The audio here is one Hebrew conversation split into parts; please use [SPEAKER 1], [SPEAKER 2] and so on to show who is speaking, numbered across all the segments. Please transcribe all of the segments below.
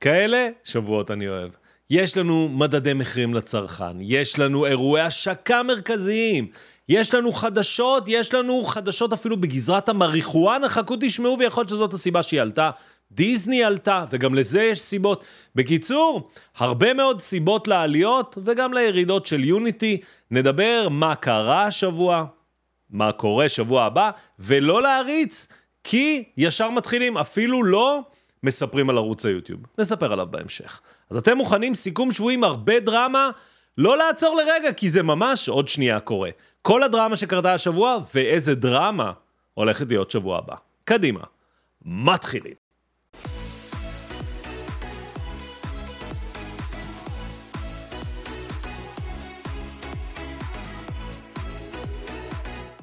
[SPEAKER 1] כאלה שבועות אני אוהב. יש לנו מדדי מחירים לצרכן, יש לנו אירועי השקה מרכזיים, יש לנו חדשות, יש לנו חדשות אפילו בגזרת המריחואנה, חכו תשמעו ויכול להיות שזאת הסיבה שהיא עלתה. דיסני עלתה, וגם לזה יש סיבות. בקיצור, הרבה מאוד סיבות לעליות וגם לירידות של יוניטי. נדבר מה קרה השבוע, מה קורה שבוע הבא, ולא להריץ, כי ישר מתחילים, אפילו לא מספרים על ערוץ היוטיוב. נספר עליו בהמשך. אז אתם מוכנים סיכום שבועי עם הרבה דרמה? לא לעצור לרגע, כי זה ממש עוד שנייה קורה. כל הדרמה שקרתה השבוע, ואיזה דרמה הולכת להיות שבוע הבא. קדימה, מתחילים.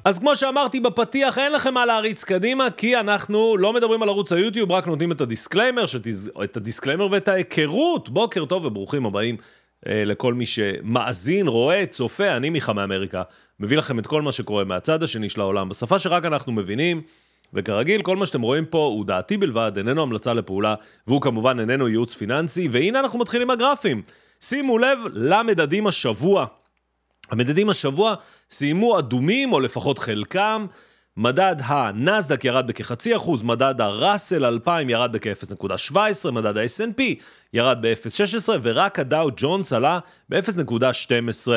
[SPEAKER 1] אז כמו שאמרתי בפתיח, אין לכם מה להריץ קדימה, כי אנחנו לא מדברים על ערוץ היוטיוב, רק נותנים את ה disclaimer, שתז... את ה disclaimer ואת ההיכרות. בוקר טוב וברוכים הבאים אה, לכל מי שמאזין, רואה, צופה, אני מיכה מאמריקה, מביא לכם את כל מה שקורה מהצד השני של העולם, בשפה שרק אנחנו מבינים. וכרגיל, כל מה שאתם רואים פה הוא דעתי בלבד, איננו המלצה לפעולה, והוא כמובן איננו ייעוץ פיננסי, והנה אנחנו מתחילים הגרפים. שימו לב למדדים השבוע. המדדים השבוע סיימו אדומים, או לפחות חלקם. מדד הנסדק ירד בכחצי אחוז, מדד הראסל 2000 ירד בכ-0.17, מדד ה-S&P ירד ב-0.16, ורק הדאו ג'ונס עלה ב-0.12.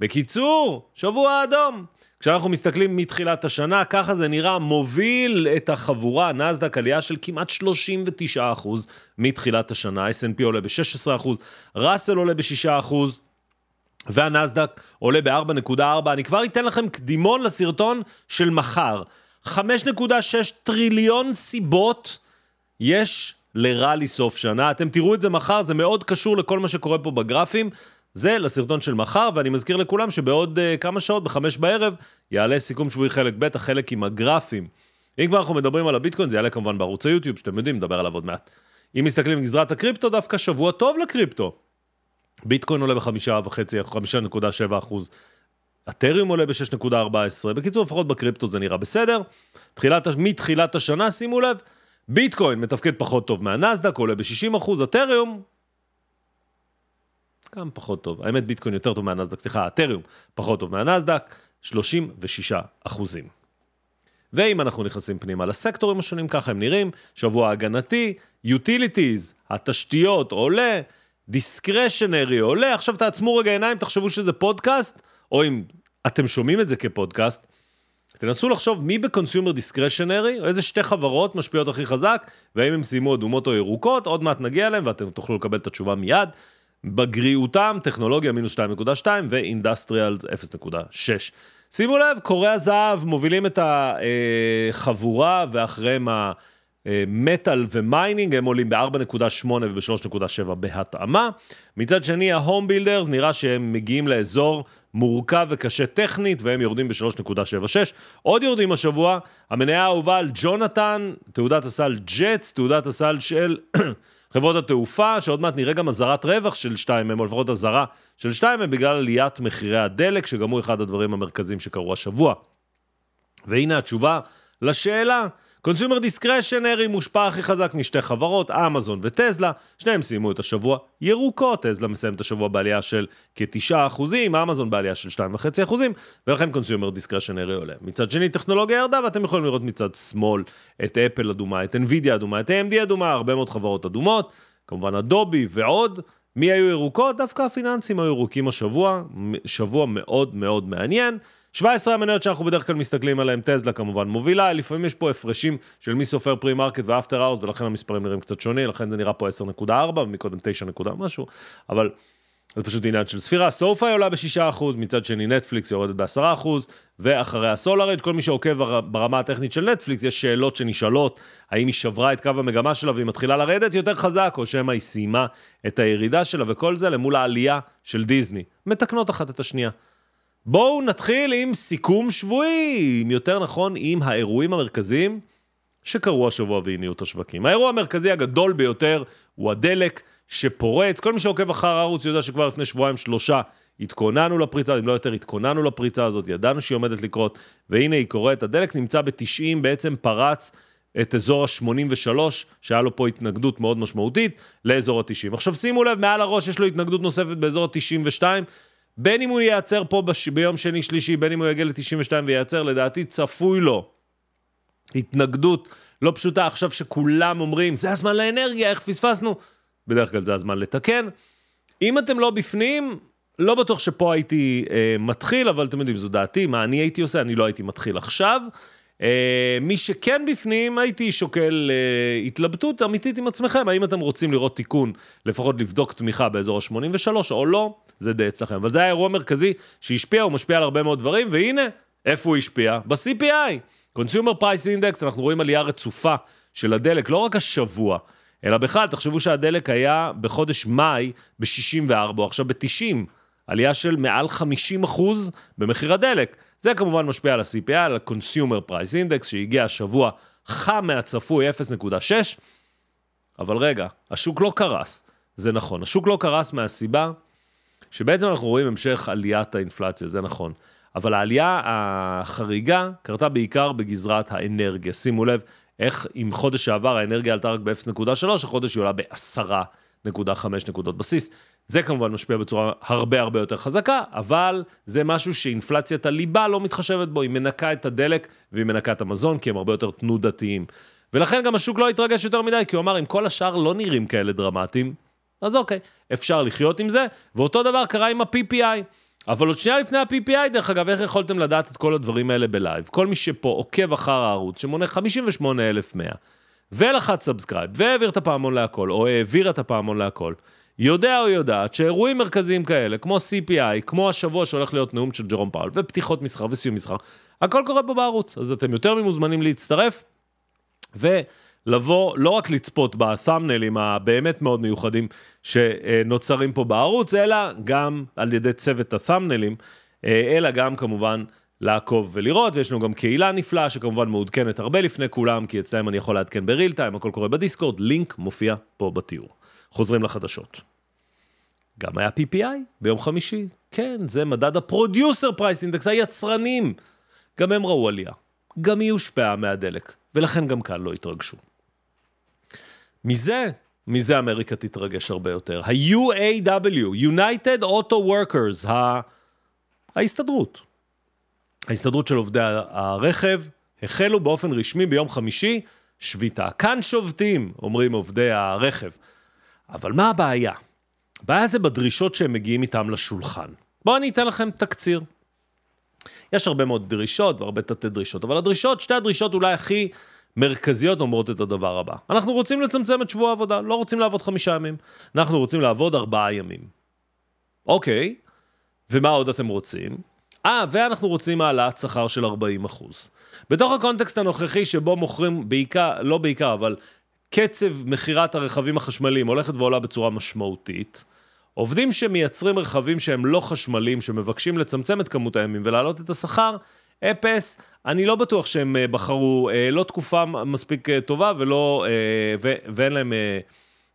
[SPEAKER 1] בקיצור, שבוע אדום. כשאנחנו מסתכלים מתחילת השנה, ככה זה נראה, מוביל את החבורה, נסדק עלייה של כמעט 39% מתחילת השנה, S&P עולה ב-16%, ראסל עולה ב-6%, והנסדק עולה ב-4.4. אני כבר אתן לכם קדימון לסרטון של מחר. 5.6 טריליון סיבות יש לראלי סוף שנה. אתם תראו את זה מחר, זה מאוד קשור לכל מה שקורה פה בגרפים. זה לסרטון של מחר, ואני מזכיר לכולם שבעוד uh, כמה שעות, בחמש בערב, יעלה סיכום שבועי חלק ב', החלק עם הגרפים. אם כבר אנחנו מדברים על הביטקוין, זה יעלה כמובן בערוץ היוטיוב, שאתם יודעים, נדבר עליו עוד מעט. אם מסתכלים בגזרת הקריפטו, דווקא שבוע טוב לקריפטו. ביטקוין עולה בחמישה וחצי, חמישה נקודה שבע אחוז. אתריום עולה ב-6.14, בקיצור, לפחות בקריפטו זה נראה בסדר. תחילת, מתחילת השנה, שימו לב, ביטקוין מתפקד פחות טוב מהנסדק, עולה ב-60 אחוז, אתריום, גם פחות טוב. האמת, ביטקוין יותר טוב מהנסדק, סליחה, אתריום פחות טוב מהנסדק, 36 אחוזים. ואם אנחנו נכנסים פנימה לסקטורים השונים, ככה הם נראים, שבוע הגנתי, Utilities, התשתיות עולה, discretionary עולה, עכשיו תעצמו רגע עיניים, תחשבו שזה פודקאסט, או אם אתם שומעים את זה כפודקאסט, תנסו לחשוב מי ב consumer discretionary, או איזה שתי חברות משפיעות הכי חזק, והאם הם סיימו אדומות או ירוקות, עוד מעט נגיע אליהם ואתם תוכלו לקבל את התשובה מיד. בגריעותן, טכנולוגיה מינוס 2.2 ו industrial 0.6. שימו לב, כורי הזהב מובילים את החבורה ואחריהם ה... metal ו mining, הם עולים ב-4.8 וב-3.7 בהתאמה. מצד שני, ה home builders נראה שהם מגיעים לאזור מורכב וקשה טכנית, והם יורדים ב-3.76. עוד יורדים השבוע, המניה האהובה על ג'ונתן, תעודת הסל JETS, תעודת הסל של חברות התעופה, שעוד מעט נראה גם אזהרת רווח של 2M, או לפחות אזהרה של 2M, בגלל עליית מחירי הדלק, שגם הוא אחד הדברים המרכזיים שקרו השבוע. והנה התשובה לשאלה. consumer discretionary מושפע הכי חזק משתי חברות, אמזון וטזלה, שניהם סיימו את השבוע ירוקות, טזלה מסיים את השבוע בעלייה של כ-9%, אמזון בעלייה של 2.5%, ולכן consumer discretionary עולה. מצד שני, טכנולוגיה ירדה, ואתם יכולים לראות מצד שמאל את אפל אדומה, את NVIDIA אדומה, את AMD אדומה, הרבה מאוד חברות אדומות, כמובן אדובי ועוד. מי היו ירוקות? דווקא הפיננסים היו ירוקים השבוע, שבוע מאוד מאוד מעניין. 17 המניות שאנחנו בדרך כלל מסתכלים עליהן, טזלה כמובן מובילה, לפעמים יש פה הפרשים של מי סופר pre-market ו after hours, ולכן המספרים נראים קצת שונים, לכן זה נראה פה 10.4 ומקודם 9 משהו, אבל זה פשוט עניין של ספירה. סופאי עולה ב-6%, מצד שני נטפליקס יורדת ב-10%, ואחריה סולאראדג', כל מי שעוקב ברמה הטכנית של נטפליקס, יש שאלות שנשאלות, האם היא שברה את קו המגמה שלה והיא מתחילה לרדת יותר חזק, או שמא היא סיימה את הירידה שלה, וכל זה למול העלייה של דיסני. מתקנות אחת את השנייה. בואו נתחיל עם סיכום שבועי, אם יותר נכון עם האירועים המרכזיים שקרו השבוע והניעו את השווקים. האירוע המרכזי הגדול ביותר הוא הדלק שפורץ. כל מי שעוקב אחר הערוץ יודע שכבר לפני שבועיים שלושה התכוננו לפריצה, אם לא יותר התכוננו לפריצה הזאת, ידענו שהיא עומדת לקרות, והנה היא קורית. הדלק נמצא ב-90, בעצם פרץ את אזור ה-83, שהיה לו פה התנגדות מאוד משמעותית, לאזור ה-90. עכשיו שימו לב, מעל הראש יש לו התנגדות נוספת באזור ה-92, בין אם הוא ייעצר פה בש... ביום שני-שלישי, בין אם הוא יגיע ל-92 וייעצר, לדעתי צפוי לו התנגדות לא פשוטה עכשיו שכולם אומרים, זה הזמן לאנרגיה, איך פספסנו? בדרך כלל זה הזמן לתקן. אם אתם לא בפנים, לא בטוח שפה הייתי אה, מתחיל, אבל אתם יודעים, זו דעתי, מה אני הייתי עושה, אני לא הייתי מתחיל עכשיו. אה, מי שכן בפנים, הייתי שוקל אה, התלבטות אמיתית עם עצמכם, האם אתם רוצים לראות תיקון, לפחות לבדוק תמיכה באזור ה-83 או לא, זה די אצלכם. אבל זה היה אירוע מרכזי שהשפיע, הוא משפיע על הרבה מאוד דברים, והנה, איפה הוא השפיע? ב-CPI. Consumer Price Index, אנחנו רואים עלייה רצופה של הדלק, לא רק השבוע, אלא בכלל, תחשבו שהדלק היה בחודש מאי ב-64, עכשיו ב-90, עלייה של מעל 50 אחוז במחיר הדלק. זה כמובן משפיע על ה-CPI, על ה-Consumer Price Index, שהגיע השבוע חם מהצפוי 0.6, אבל רגע, השוק לא קרס, זה נכון. השוק לא קרס מהסיבה שבעצם אנחנו רואים המשך עליית האינפלציה, זה נכון. אבל העלייה החריגה קרתה בעיקר בגזרת האנרגיה. שימו לב איך אם חודש שעבר האנרגיה עלתה רק ב-0.3, החודש היא עולה ב-10.5 נקודות בסיס. זה כמובן משפיע בצורה הרבה הרבה יותר חזקה, אבל זה משהו שאינפלציית הליבה לא מתחשבת בו, היא מנקה את הדלק והיא מנקה את המזון, כי הם הרבה יותר תנודתיים. ולכן גם השוק לא התרגש יותר מדי, כי הוא אמר, אם כל השאר לא נראים כאלה דרמטיים, אז אוקיי, אפשר לחיות עם זה, ואותו דבר קרה עם ה-PPI. אבל עוד שנייה לפני ה-PPI, דרך אגב, איך יכולתם לדעת את כל הדברים האלה בלייב? כל מי שפה עוקב אחר הערוץ, שמונה 58,100, ולחץ subscribe, והעביר את הפעמון להכל, או העביר את הפעמון להכל, יודע או יודעת שאירועים מרכזיים כאלה, כמו CPI, כמו השבוע שהולך להיות נאום של ג'רום פאול, ופתיחות מסחר וסיום מסחר, הכל קורה פה בערוץ, אז אתם יותר ממוזמנים להצטרף, ולבוא, לא רק לצפות בתאמנלים הבאמת מאוד מיוחדים שנוצרים פה בערוץ, אלא גם על ידי צוות התאמנלים, אלא גם כמובן לעקוב ולראות, ויש לנו גם קהילה נפלאה שכמובן מעודכנת הרבה לפני כולם, כי אצלם אני יכול לעדכן ב real time, הכל קורה בדיסקורד, לינק מופיע פה בתיאור. חוזרים לחדשות. גם היה PPI ביום חמישי, כן, זה מדד ה producer price index, היצרנים. גם הם ראו עלייה, גם היא הושפעה מהדלק, ולכן גם כאן לא התרגשו. מזה, מזה אמריקה תתרגש הרבה יותר. ה-UAW, United Auto Workers, ה... ההסתדרות. ההסתדרות של עובדי הרכב החלו באופן רשמי ביום חמישי שביתה. כאן שובתים, אומרים עובדי הרכב. אבל מה הבעיה? הבעיה זה בדרישות שהם מגיעים איתם לשולחן. בואו אני אתן לכם תקציר. יש הרבה מאוד דרישות והרבה תתי דרישות, אבל הדרישות, שתי הדרישות אולי הכי מרכזיות אומרות את הדבר הבא. אנחנו רוצים לצמצם את שבוע העבודה, לא רוצים לעבוד חמישה ימים, אנחנו רוצים לעבוד ארבעה ימים. אוקיי, ומה עוד אתם רוצים? אה, ואנחנו רוצים העלאת שכר של 40 בתוך הקונטקסט הנוכחי שבו מוכרים בעיקר, לא בעיקר, אבל קצב מכירת הרכבים החשמליים הולכת ועולה בצורה משמעותית. עובדים שמייצרים רכבים שהם לא חשמליים, שמבקשים לצמצם את כמות הימים ולהעלות את השכר, אפס, אני לא בטוח שהם אה, בחרו אה, לא תקופה מספיק אה, טובה ולא, ו, ואין להם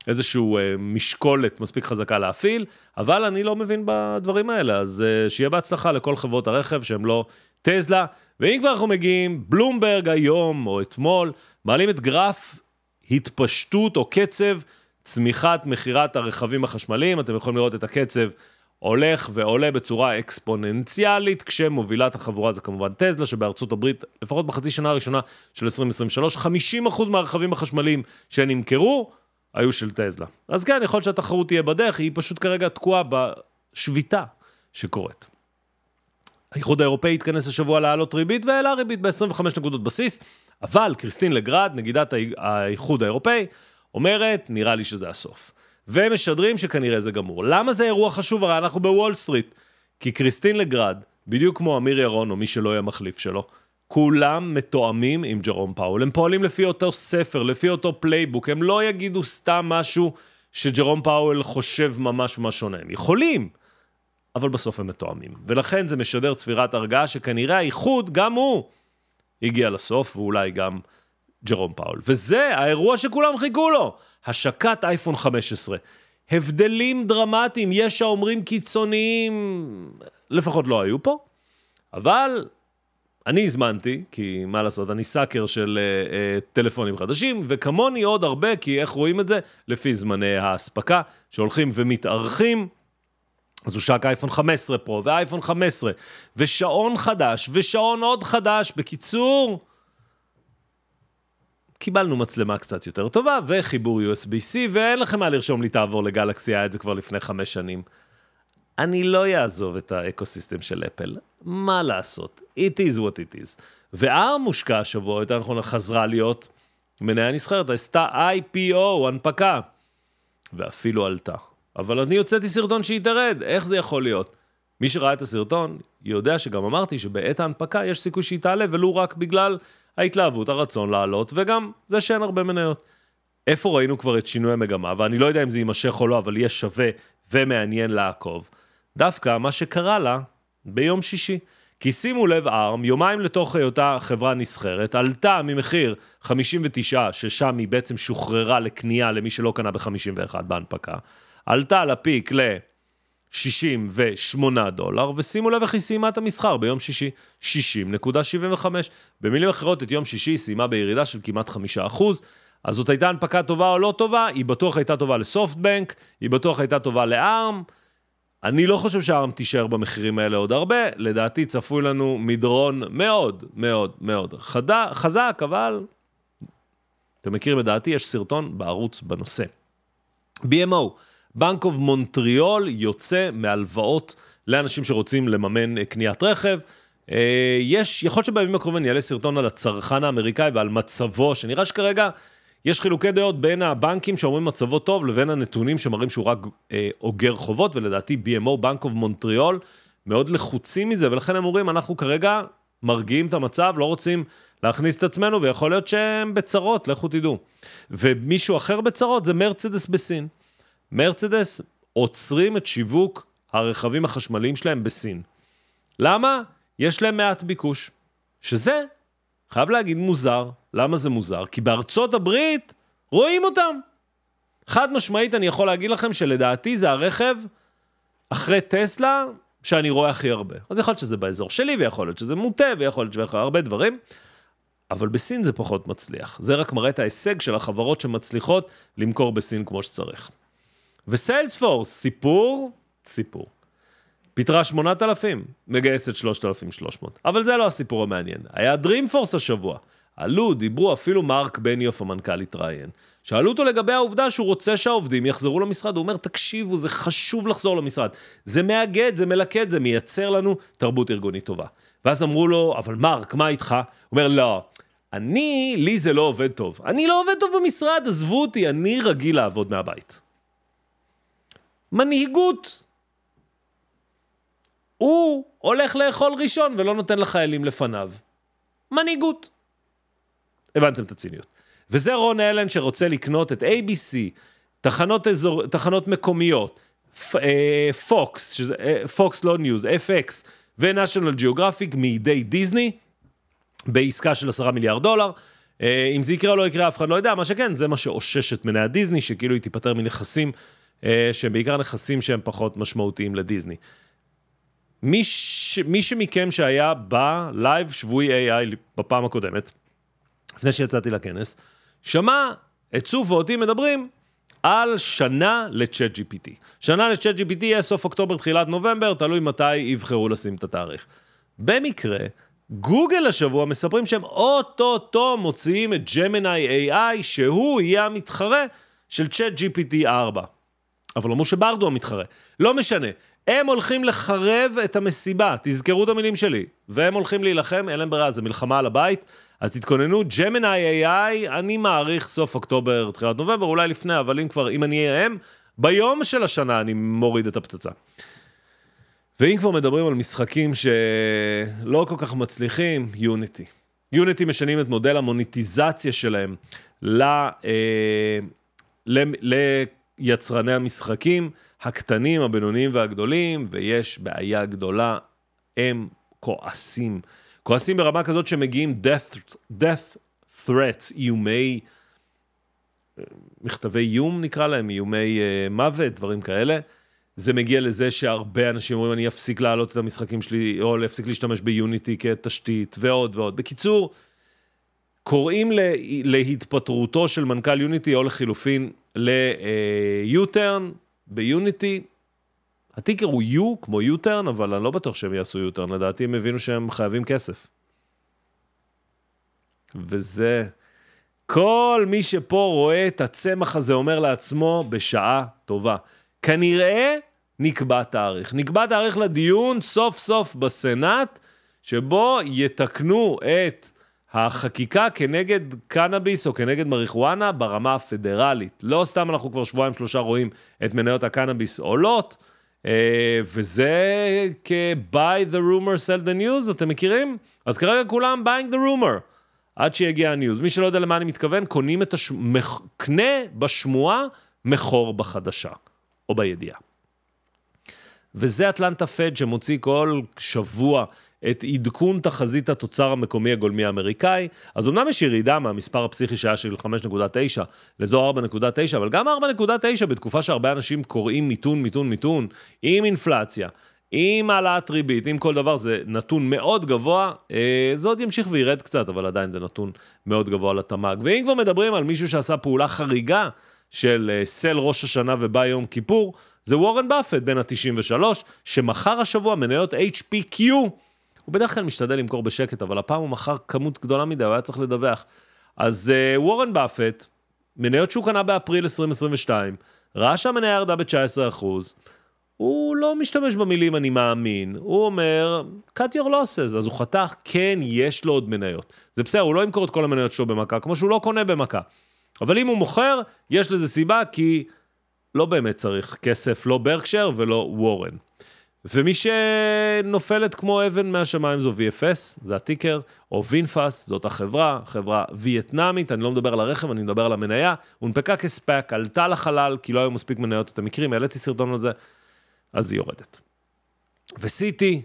[SPEAKER 1] איזושהי משקולת מספיק חזקה להפעיל, אבל אני לא מבין בדברים האלה, אז שיהיה בהצלחה לכל חברות הרכב שהם לא טזלה. ואם כבר אנחנו מגיעים, בלומברג היום או אתמול, מעלים את גרף התפשטות או קצב צמיחת מכירת הרכבים החשמליים, אתם יכולים לראות את הקצב הולך ועולה בצורה אקספוננציאלית, כשמובילת החבורה זה כמובן טזלה, שבארצות הברית, לפחות בחצי שנה הראשונה של 2023, 50% מהרכבים החשמליים שנמכרו, היו של טזלה. אז כן, יכול להיות שהתחרות תהיה בדרך, היא פשוט כרגע תקועה בשביתה שקורית. האיחוד האירופאי התכנס השבוע להעלות ריבית והעלה ריבית ב-25 נקודות בסיס, אבל כריסטין לגארד, נגידת האיחוד האירופאי, אומרת, נראה לי שזה הסוף. והם משדרים שכנראה זה גמור. למה זה אירוע חשוב? הרי אנחנו בוול סטריט. כי כריסטין לגארד, בדיוק כמו אמיר ירון או מי שלא יהיה מחליף שלו, כולם מתואמים עם ג'רום פאול. הם פועלים לפי אותו ספר, לפי אותו playbook, הם לא יגידו סתם משהו שג'רום פאול חושב ממש מה שונה. הם יכולים, אבל בסוף הם מתואמים. ולכן זה משדר צבירת הרגעה שכנראה האיחוד, גם הוא, הגיע לסוף, ואולי גם ג'רום פאול. וזה האירוע שכולם חיכו לו, השקת אייפון 15. הבדלים דרמטיים, יש האומרים קיצוניים, לפחות לא היו פה, אבל אני הזמנתי, כי מה לעשות, אני סאקר של uh, uh, טלפונים חדשים, וכמוני עוד הרבה, כי איך רואים את זה? לפי זמני האספקה, שהולכים ומתארכים. אז הושק אייפון 15 פרו, ואייפון 15, ושעון חדש, ושעון עוד חדש. בקיצור, קיבלנו מצלמה קצת יותר טובה, וחיבור USB-C, ואין לכם מה לרשום לי תעבור לגלקסי, היה את זה כבר לפני חמש שנים. אני לא אעזוב את האקוסיסטם של אפל, מה לעשות? It is what it is. והארם מושקע השבוע, יותר נכון, חזרה להיות מניה נסחרת, עשתה IPO, הנפקה, ואפילו עלתה. אבל אני הוצאתי סרטון שהיא תרד, איך זה יכול להיות? מי שראה את הסרטון יודע שגם אמרתי שבעת ההנפקה יש סיכוי שהיא תעלה, ולו רק בגלל ההתלהבות, הרצון לעלות, וגם זה שאין הרבה מניות. איפה ראינו כבר את שינוי המגמה, ואני לא יודע אם זה יימשך או לא, אבל יהיה שווה ומעניין לעקוב. דווקא מה שקרה לה ביום שישי. כי שימו לב, ארם, יומיים לתוך היותה חברה נסחרת, עלתה ממחיר 59, ששם היא בעצם שוחררה לקנייה למי שלא קנה ב-51 בהנפקה, עלתה לפיק ל-68 דולר, ושימו לב איך היא סיימה את המסחר ביום שישי, 60.75. במילים אחרות, את יום שישי היא סיימה בירידה של כמעט 5%. אז זאת הייתה הנפקה טובה או לא טובה, היא בטוח הייתה טובה לסופטבנק, היא בטוח הייתה טובה לארם. אני לא חושב שהארם תישאר במחירים האלה עוד הרבה, לדעתי צפוי לנו מדרון מאוד מאוד מאוד חדה, חזק, אבל אתם מכירים את דעתי, יש סרטון בערוץ בנושא. BMO, בנק אוף מונטריאול יוצא מהלוואות לאנשים שרוצים לממן קניית רכב. אה, יש, יכול להיות שבימים הקרובים יעלה סרטון על הצרכן האמריקאי ועל מצבו, שנראה שכרגע יש חילוקי דעות בין הבנקים שאומרים מצבו טוב לבין הנתונים שמראים שהוא רק אה, אוגר חובות, ולדעתי BMO, בנק אוף מונטריאול, מאוד לחוצים מזה, ולכן הם אומרים, אנחנו כרגע מרגיעים את המצב, לא רוצים להכניס את עצמנו, ויכול להיות שהם בצרות, לכו תדעו. ומישהו אחר בצרות זה מרצדס בסין. מרצדס עוצרים את שיווק הרכבים החשמליים שלהם בסין. למה? יש להם מעט ביקוש. שזה, חייב להגיד, מוזר. למה זה מוזר? כי בארצות הברית רואים אותם. חד משמעית אני יכול להגיד לכם שלדעתי זה הרכב אחרי טסלה שאני רואה הכי הרבה. אז יכול להיות שזה באזור שלי, ויכול להיות שזה מוטה, ויכול להיות שזה הרבה דברים, אבל בסין זה פחות מצליח. זה רק מראה את ההישג של החברות שמצליחות למכור בסין כמו שצריך. וסיילספורס, סיפור, סיפור. פיתרה 8,000, מגייסת 3,300. אבל זה לא הסיפור המעניין. היה DreamForce השבוע. עלו, דיברו, אפילו מרק בניוף המנכ"ל התראיין. שאלו אותו לגבי העובדה שהוא רוצה שהעובדים יחזרו למשרד, הוא אומר, תקשיבו, זה חשוב לחזור למשרד. זה מאגד, זה מלכד, זה מייצר לנו תרבות ארגונית טובה. ואז אמרו לו, אבל מרק, מה איתך? הוא אומר, לא, אני, לי זה לא עובד טוב. אני לא עובד טוב במשרד, עזבו אותי, אני רגיל לעבוד מהבית. מנהיגות. הוא הולך לאכול ראשון ולא נותן לחיילים לפניו. מנהיגות. הבנתם את הציניות. וזה רון אלן שרוצה לקנות את ABC, תחנות, אזור, תחנות מקומיות, פוקס, פוקס לא ניוז, FX ו-National Geographic מידי דיסני, בעסקה של עשרה מיליארד דולר. אה, אם זה יקרה או לא יקרה, אף אחד לא יודע, מה שכן, זה מה שאושש את מניה דיסני, שכאילו היא תיפטר מנכסים, אה, שהם בעיקר נכסים שהם פחות משמעותיים לדיסני. מי, ש... מי שמכם שהיה בלייב שבועי AI בפעם הקודמת, לפני שיצאתי לכנס, שמע את צוף ואותי מדברים על שנה לצ'אט GPT. שנה לצ'אט GPT יהיה סוף אוקטובר, תחילת נובמבר, תלוי מתי יבחרו לשים את התאריך. במקרה, גוגל השבוע מספרים שהם אוטוטו מוציאים את ג'מיני AI, שהוא יהיה המתחרה של צ'אט GPT 4. אבל אמרו שברדו המתחרה. לא משנה, הם הולכים לחרב את המסיבה, תזכרו את המילים שלי. והם הולכים להילחם, אין להם ברירה, זה מלחמה על הבית. אז תתכוננו, ג'מיני AI, אני מעריך סוף אוקטובר, תחילת נובמבר, אולי לפני, אבל אם כבר, אם אני אהיה הם, ביום של השנה אני מוריד את הפצצה. ואם כבר מדברים על משחקים שלא כל כך מצליחים, יוניטי. יוניטי משנים את מודל המוניטיזציה שלהם ל, אה, ל, ליצרני המשחקים הקטנים, הבינוניים והגדולים, ויש בעיה גדולה, הם כועסים. כועסים ברמה כזאת שמגיעים death, death threats, איומי, מכתבי איום נקרא להם, איומי uh, מוות, דברים כאלה. זה מגיע לזה שהרבה אנשים אומרים, אני אפסיק להעלות את המשחקים שלי, או להפסיק להשתמש ביוניטי כתשתית, ועוד ועוד. בקיצור, קוראים להתפטרותו של מנכ"ל יוניטי, או לחילופין ל-U-turn ביוניטי. הטיקר הוא U כמו U-turn, אבל אני לא בטוח שהם יעשו U-turn, לדעתי הם הבינו שהם חייבים כסף. וזה... כל מי שפה רואה את הצמח הזה אומר לעצמו, בשעה טובה. כנראה נקבע תאריך. נקבע תאריך לדיון סוף סוף בסנאט, שבו יתקנו את החקיקה כנגד קנאביס או כנגד מריחואנה ברמה הפדרלית. לא סתם אנחנו כבר שבועיים שלושה רואים את מניות הקנאביס עולות, אה, וזה כ-buy the rumor, sell the news, אתם מכירים? אז כרגע כולם buying the rumor, עד שיגיע הניוז. מי שלא יודע למה אני מתכוון, קונים את הש... קנה בשמועה, מכור בחדשה, או בידיעה. וזה אטלנטה פד שמוציא כל שבוע את עדכון תחזית התוצר המקומי הגולמי האמריקאי. אז אמנם יש ירידה מהמספר הפסיכי שהיה של 5.9 לאזור 4.9, אבל גם 4.9 בתקופה שהרבה אנשים קוראים מיתון, מיתון, מיתון, עם אינפלציה. עם העלאת ריבית, עם כל דבר, זה נתון מאוד גבוה, אה, זה עוד ימשיך וירד קצת, אבל עדיין זה נתון מאוד גבוה לתמ"ג. ואם כבר מדברים על מישהו שעשה פעולה חריגה של אה, סל ראש השנה ובא יום כיפור, זה וורן באפט בן ה-93, שמכר השבוע מניות HPQ. הוא בדרך כלל משתדל למכור בשקט, אבל הפעם הוא מכר כמות גדולה מדי, הוא היה צריך לדווח. אז uh, וורן באפט, מניות שהוא קנה באפריל 2022, ראה שהמניה ירדה ב-19%, הוא לא משתמש במילים אני מאמין, הוא אומר, cut your losses, אז הוא חתך, כן, יש לו עוד מניות. זה בסדר, הוא לא ימכור את כל המניות שלו במכה, כמו שהוא לא קונה במכה. אבל אם הוא מוכר, יש לזה סיבה, כי לא באמת צריך כסף, לא ברקשר ולא וורן. ומי שנופלת כמו אבן מהשמיים זו VFS, זה הטיקר, או וינפאס, זאת החברה, חברה וייטנאמית, אני לא מדבר על הרכב, אני מדבר על המניה, הונפקה כספק, עלתה לחלל, כי לא היו מספיק מניות את המקרים, העליתי סרטון על זה, אז היא יורדת. וסיטי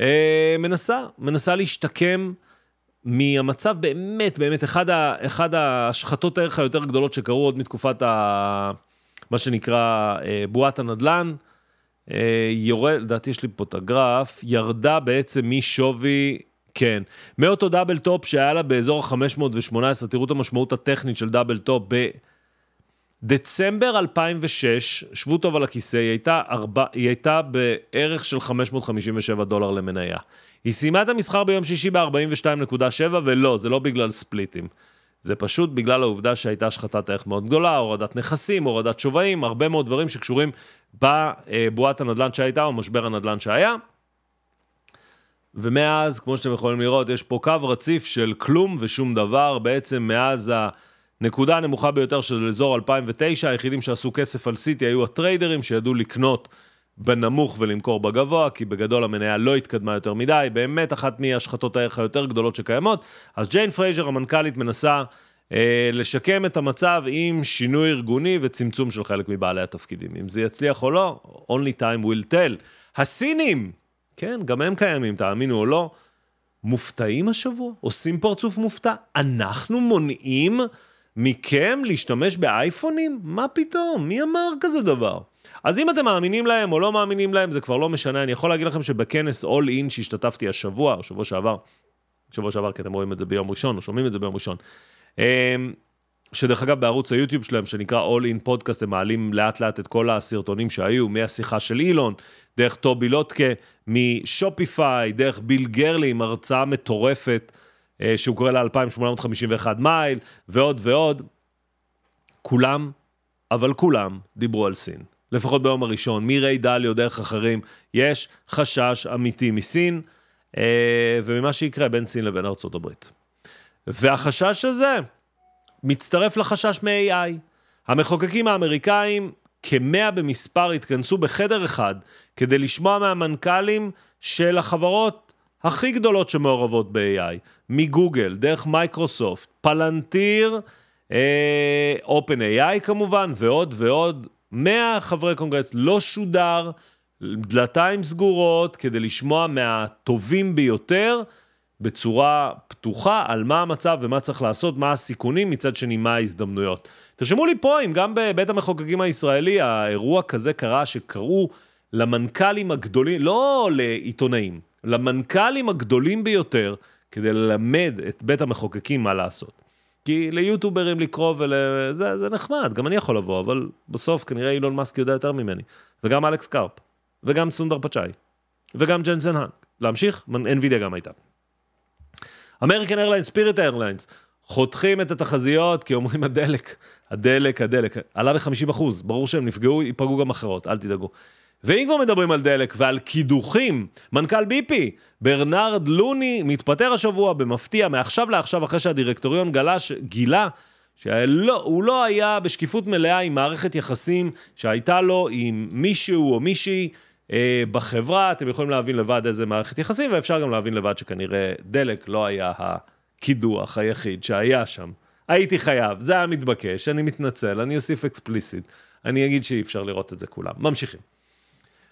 [SPEAKER 1] אה, מנסה, מנסה להשתקם מהמצב באמת, באמת, אחד, ה, אחד ההשחתות הערך היותר גדולות שקרו עוד מתקופת ה... מה שנקרא אה, בועת הנדל"ן. אה, יורד, לדעתי יש לי פה את הגרף, ירדה בעצם משווי, כן, מאותו double top שהיה לה באזור ה-518, תראו את המשמעות הטכנית של double top, בדצמבר 2006, שבו טוב על הכיסא, היא הייתה, ארבע, היא הייתה בערך של 557 דולר למניה. היא סיימה את המסחר ביום שישי ב-42.7, ולא, זה לא בגלל ספליטים. זה פשוט בגלל העובדה שהייתה השחתת ערך מאוד גדולה, הורדת נכסים, הורדת שווים, הרבה מאוד דברים שקשורים בבועת הנדל"ן שהייתה או משבר הנדל"ן שהיה. ומאז, כמו שאתם יכולים לראות, יש פה קו רציף של כלום ושום דבר, בעצם מאז הנקודה הנמוכה ביותר של אזור 2009, היחידים שעשו כסף על סיטי היו הטריידרים שידעו לקנות בנמוך ולמכור בגבוה, כי בגדול המניה לא התקדמה יותר מדי, באמת אחת מהשחתות הערך היותר גדולות שקיימות. אז ג'יין פרייזר, המנכ"לית, מנסה לשקם את המצב עם שינוי ארגוני וצמצום של חלק מבעלי התפקידים. אם זה יצליח או לא, only time will tell. הסינים, כן, גם הם קיימים, תאמינו או לא, מופתעים השבוע, עושים פרצוף מופתע. אנחנו מונעים מכם להשתמש באייפונים? מה פתאום? מי אמר כזה דבר? אז אם אתם מאמינים להם או לא מאמינים להם, זה כבר לא משנה. אני יכול להגיד לכם שבכנס All In שהשתתפתי השבוע, או שבוע שעבר, שבוע שעבר, כי אתם רואים את זה ביום ראשון, או שומעים את זה ביום ראשון. אמ, שדרך אגב בערוץ היוטיוב שלהם שנקרא All In Podcast הם מעלים לאט לאט את כל הסרטונים שהיו מהשיחה של אילון, דרך טובי לוטקה, משופיפיי, דרך ביל גרלי עם הרצאה מטורפת אה, שהוא קורא לה 2851 מייל ועוד ועוד. כולם, אבל כולם דיברו על סין. לפחות ביום הראשון, מריי דליו דרך אחרים, יש חשש אמיתי מסין, אה, וממה שיקרה בין סין לבין ארצות הברית. והחשש הזה מצטרף לחשש מ-AI. המחוקקים האמריקאים, כמאה במספר, התכנסו בחדר אחד כדי לשמוע מהמנכ"לים של החברות הכי גדולות שמעורבות ב-AI, מגוגל, דרך מייקרוסופט, פלנטיר, אה, AI כמובן, ועוד ועוד, 100 חברי קונגרס, לא שודר, דלתיים סגורות, כדי לשמוע מהטובים ביותר בצורה פתוחה על מה המצב ומה צריך לעשות, מה הסיכונים, מצד שני מה ההזדמנויות. תרשמו לי פה אם גם בבית המחוקקים הישראלי האירוע כזה קרה שקראו למנכ"לים הגדולים, לא לעיתונאים, למנכ"לים הגדולים ביותר, כדי ללמד את בית המחוקקים מה לעשות. כי ליוטוברים לקרוא וזה זה נחמד, גם אני יכול לבוא, אבל בסוף כנראה אילון מאסק יודע יותר ממני. וגם אלכס קרפ, וגם סונדר פצ'אי, וגם ג'נסן האנק. להמשיך? NVIDIA גם הייתה. אמריקן איירליינס, ספיריט איירליינס, חותכים את התחזיות כי אומרים הדלק, הדלק, הדלק, עלה ב-50 אחוז, ברור שהם נפגעו, ייפגעו גם אחרות, אל תדאגו. ואם כבר מדברים על דלק ועל קידוחים, מנכ"ל BP, ברנרד לוני, מתפטר השבוע במפתיע, מעכשיו לעכשיו, אחרי שהדירקטוריון גלה, גילה שהוא לא היה בשקיפות מלאה עם מערכת יחסים שהייתה לו עם מישהו או מישהי בחברה, אתם יכולים להבין לבד איזה מערכת יחסים, ואפשר גם להבין לבד שכנראה דלק לא היה הקידוח היחיד שהיה שם. הייתי חייב, זה היה מתבקש, אני מתנצל, אני אוסיף explicit, אני אגיד שאי אפשר לראות את זה כולם. ממשיכים.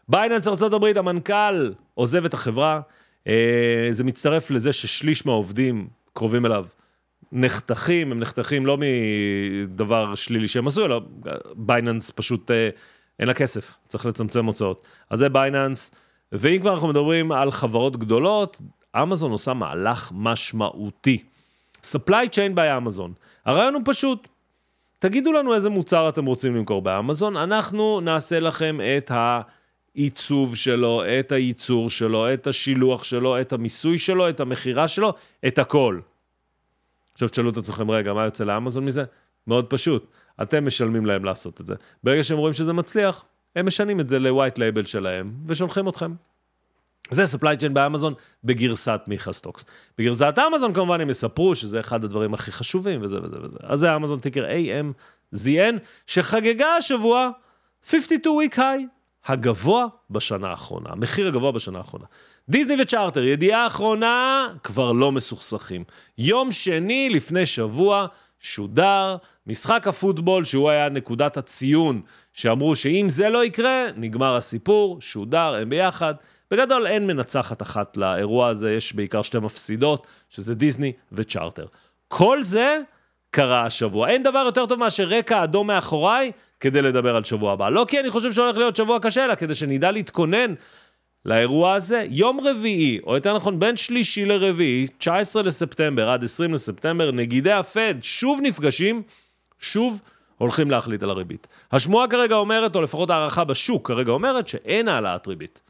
[SPEAKER 1] בייננס ארה"ב, המנכ"ל עוזב את החברה, אה, זה מצטרף לזה ששליש מהעובדים קרובים אליו נחתכים, הם נחתכים לא מדבר שלילי שהם עשו, אלא בייננס פשוט אה, אין לה כסף, צריך לצמצם הוצאות. אז זה בייננס, ואם כבר אנחנו מדברים על חברות גדולות, אמזון עושה מהלך משמעותי. supply chain by אמזון. הרעיון הוא פשוט, תגידו לנו איזה מוצר אתם רוצים למכור באמזון, אנחנו נעשה לכם את ה... עיצוב שלו, את הייצור שלו, את השילוח שלו, את המיסוי שלו, את המכירה שלו, את הכל. עכשיו תשאלו את עצמכם, רגע, מה יוצא לאמזון מזה? מאוד פשוט, אתם משלמים להם לעשות את זה. ברגע שהם רואים שזה מצליח, הם משנים את זה ל-white label שלהם, ושולחים אתכם. זה supply chain באמזון בגרסת מיכה סטוקס. בגרסת אמזון כמובן הם יספרו שזה אחד הדברים הכי חשובים וזה וזה וזה. אז זה אמזון ticker AMZN, שחגגה השבוע 52 week high. הגבוה בשנה האחרונה, המחיר הגבוה בשנה האחרונה. דיסני וצ'ארטר, ידיעה אחרונה, כבר לא מסוכסכים. יום שני לפני שבוע שודר משחק הפוטבול, שהוא היה נקודת הציון, שאמרו שאם זה לא יקרה, נגמר הסיפור, שודר, הם ביחד. בגדול אין מנצחת אחת לאירוע הזה, יש בעיקר שתי מפסידות, שזה דיסני וצ'ארטר. כל זה קרה השבוע. אין דבר יותר טוב מאשר רקע אדום מאחוריי כדי לדבר על שבוע הבא. לא כי אני חושב שהולך להיות שבוע קשה, אלא כדי שנדע להתכונן לאירוע הזה. יום רביעי, או יותר נכון בין שלישי לרביעי, 19 לספטמבר עד 20 לספטמבר, נגידי הפד שוב נפגשים, שוב הולכים להחליט על הריבית. השמועה כרגע אומרת, או לפחות הערכה בשוק כרגע אומרת, שאין העלאת ריבית.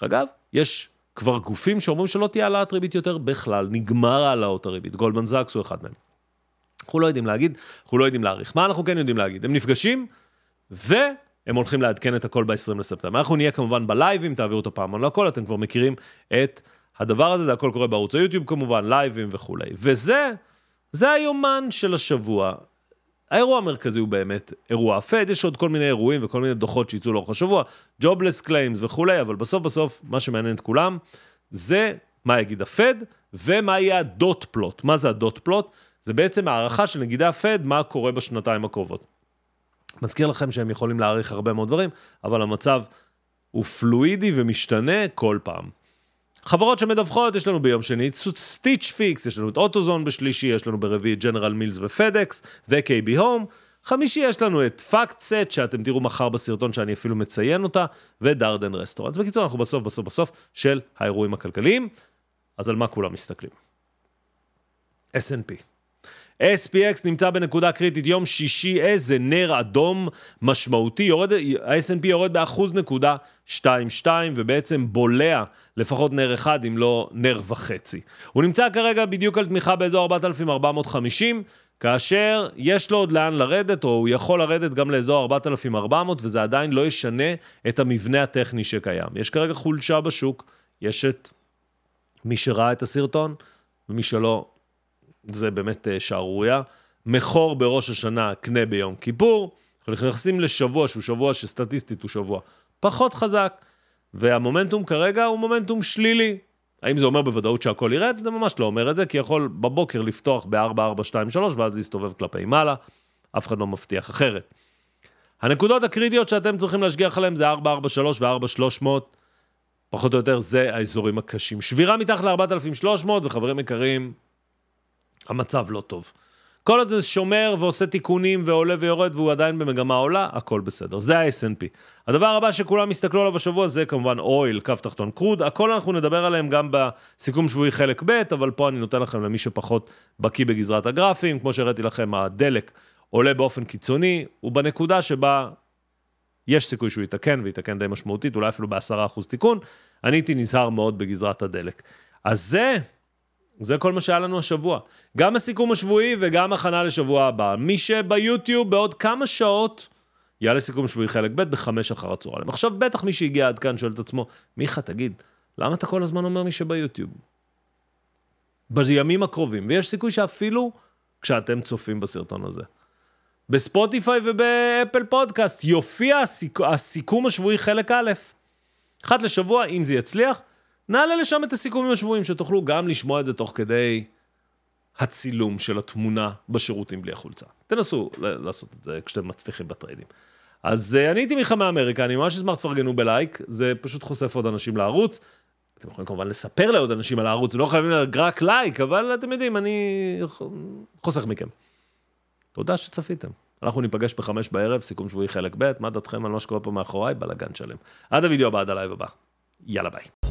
[SPEAKER 1] אגב, יש כבר גופים שאומרים שלא תהיה העלאת ריבית יותר בכלל, נגמר העלאות הריבית. גולדמן זקס הוא אחד מהם. אנחנו לא יודעים להגיד, אנחנו לא יודעים להעריך. מה אנחנו כן יודעים להגיד? הם נפגשים, והם הולכים לעדכן את הכל ב-20 לספטמבר. אנחנו נהיה כמובן בלייבים, תעבירו את הפעמון על הכל, אתם כבר מכירים את הדבר הזה, זה הכל קורה בערוץ היוטיוב כמובן, לייבים וכולי. וזה, זה היומן של השבוע. האירוע המרכזי הוא באמת אירוע הפד, יש עוד כל מיני אירועים וכל מיני דוחות שיצאו לאורך השבוע, jobless claims וכולי, אבל בסוף בסוף מה שמעניין את כולם זה מה יגיד הפד ומה יהיה ה dot plot. מה זה ה dot plot? זה בעצם הערכה של נגידי הפד מה קורה בשנתיים הקרובות. מזכיר לכם שהם יכולים להעריך הרבה מאוד דברים, אבל המצב הוא פלואידי ומשתנה כל פעם. חברות שמדווחות, יש לנו ביום שני את Stitch Fix, יש לנו את AutoZone בשלישי, יש לנו ברביעי General Mills ו FedEx ו-KB Home. חמישי יש לנו את FactSet, שאתם תראו מחר בסרטון שאני אפילו מציין אותה, ו Darden Restaurant. בקיצור, אנחנו בסוף בסוף בסוף של האירועים הכלכליים, אז על מה כולם מסתכלים? S&P. SPX נמצא בנקודה קריטית, יום שישי, איזה נר אדום משמעותי, יורד, ה-S&P יורד באחוז נקודה 2.2 ובעצם בולע לפחות נר אחד אם לא נר וחצי. הוא נמצא כרגע בדיוק על תמיכה באזור 4,450, כאשר יש לו עוד לאן לרדת, או הוא יכול לרדת גם לאזור 4,400, וזה עדיין לא ישנה את המבנה הטכני שקיים. יש כרגע חולשה בשוק, יש את מי שראה את הסרטון, ומי שלא, זה באמת אה, שערורייה. מכור בראש השנה, קנה ביום כיפור. אנחנו נכנסים לשבוע שהוא שבוע שסטטיסטית הוא שבוע פחות חזק, והמומנטום כרגע הוא מומנטום שלילי. האם זה אומר בוודאות שהכל ירד? זה ממש לא אומר את זה, כי יכול בבוקר לפתוח ב-4-4-2-3 ואז להסתובב כלפי מעלה, אף אחד לא מבטיח אחרת. הנקודות הקריטיות שאתם צריכים להשגיח עליהן זה 4-4-3 ו-4-300, פחות או יותר זה האזורים הקשים. שבירה מתחת ל-4,300, וחברים יקרים, המצב לא טוב. כל עוד זה שומר ועושה תיקונים ועולה ויורד והוא עדיין במגמה עולה, הכל בסדר. זה ה-S&P. הדבר הבא שכולם יסתכלו עליו השבוע זה כמובן אויל, קו תחתון קרוד, הכל אנחנו נדבר עליהם גם בסיכום שבועי חלק ב', אבל פה אני נותן לכם למי שפחות בקיא בגזרת הגרפים, כמו שהראיתי לכם, הדלק עולה באופן קיצוני, הוא בנקודה שבה יש סיכוי שהוא יתקן, ויתקן די משמעותית, אולי אפילו ב-10% תיקון. אני הייתי נזהר מאוד בגזרת הדלק. אז זה, זה כל מה שהיה לנו השבוע. גם הסיכום השבועי וגם הכנה לשבוע הבא. מי שביוטיוב בעוד כמה שעות יעלה סיכום שבועי חלק ב' בחמש אחר הצהריים. עכשיו בטח מי שהגיע עד כאן שואל את עצמו, מיכה תגיד, למה אתה כל הזמן אומר מי שביוטיוב? בימים הקרובים, ויש סיכוי שאפילו כשאתם צופים בסרטון הזה. ב Spotify וב Apple Podcast יופיע הסיכ... הסיכום השבועי חלק א', אחת לשבוע, אם זה יצליח, נעלה לשם את הסיכומים השבועיים, שתוכלו גם לשמוע את זה תוך כדי הצילום של התמונה בשירותים בלי החולצה. תנסו לעשות את זה כשאתם מצליחים בטריידים. אז אה, אני הייתי מיכה מאמריקה, אני ממש אשמח תפרגנו בלייק, זה פשוט חושף עוד אנשים לערוץ. אתם יכולים כמובן לספר לעוד אנשים על הערוץ, לא חייבים רק לייק, אבל אתם יודעים, אני חוסך מכם. תודה שצפיתם. אנחנו ניפגש בחמש בערב, סיכום שבועי חלק ב', מה דעתכם על מה שקורה פה מאחוריי? בלאגן שלם. עד הוידאו הבא, עד הלייב הבא. יאללה ביי.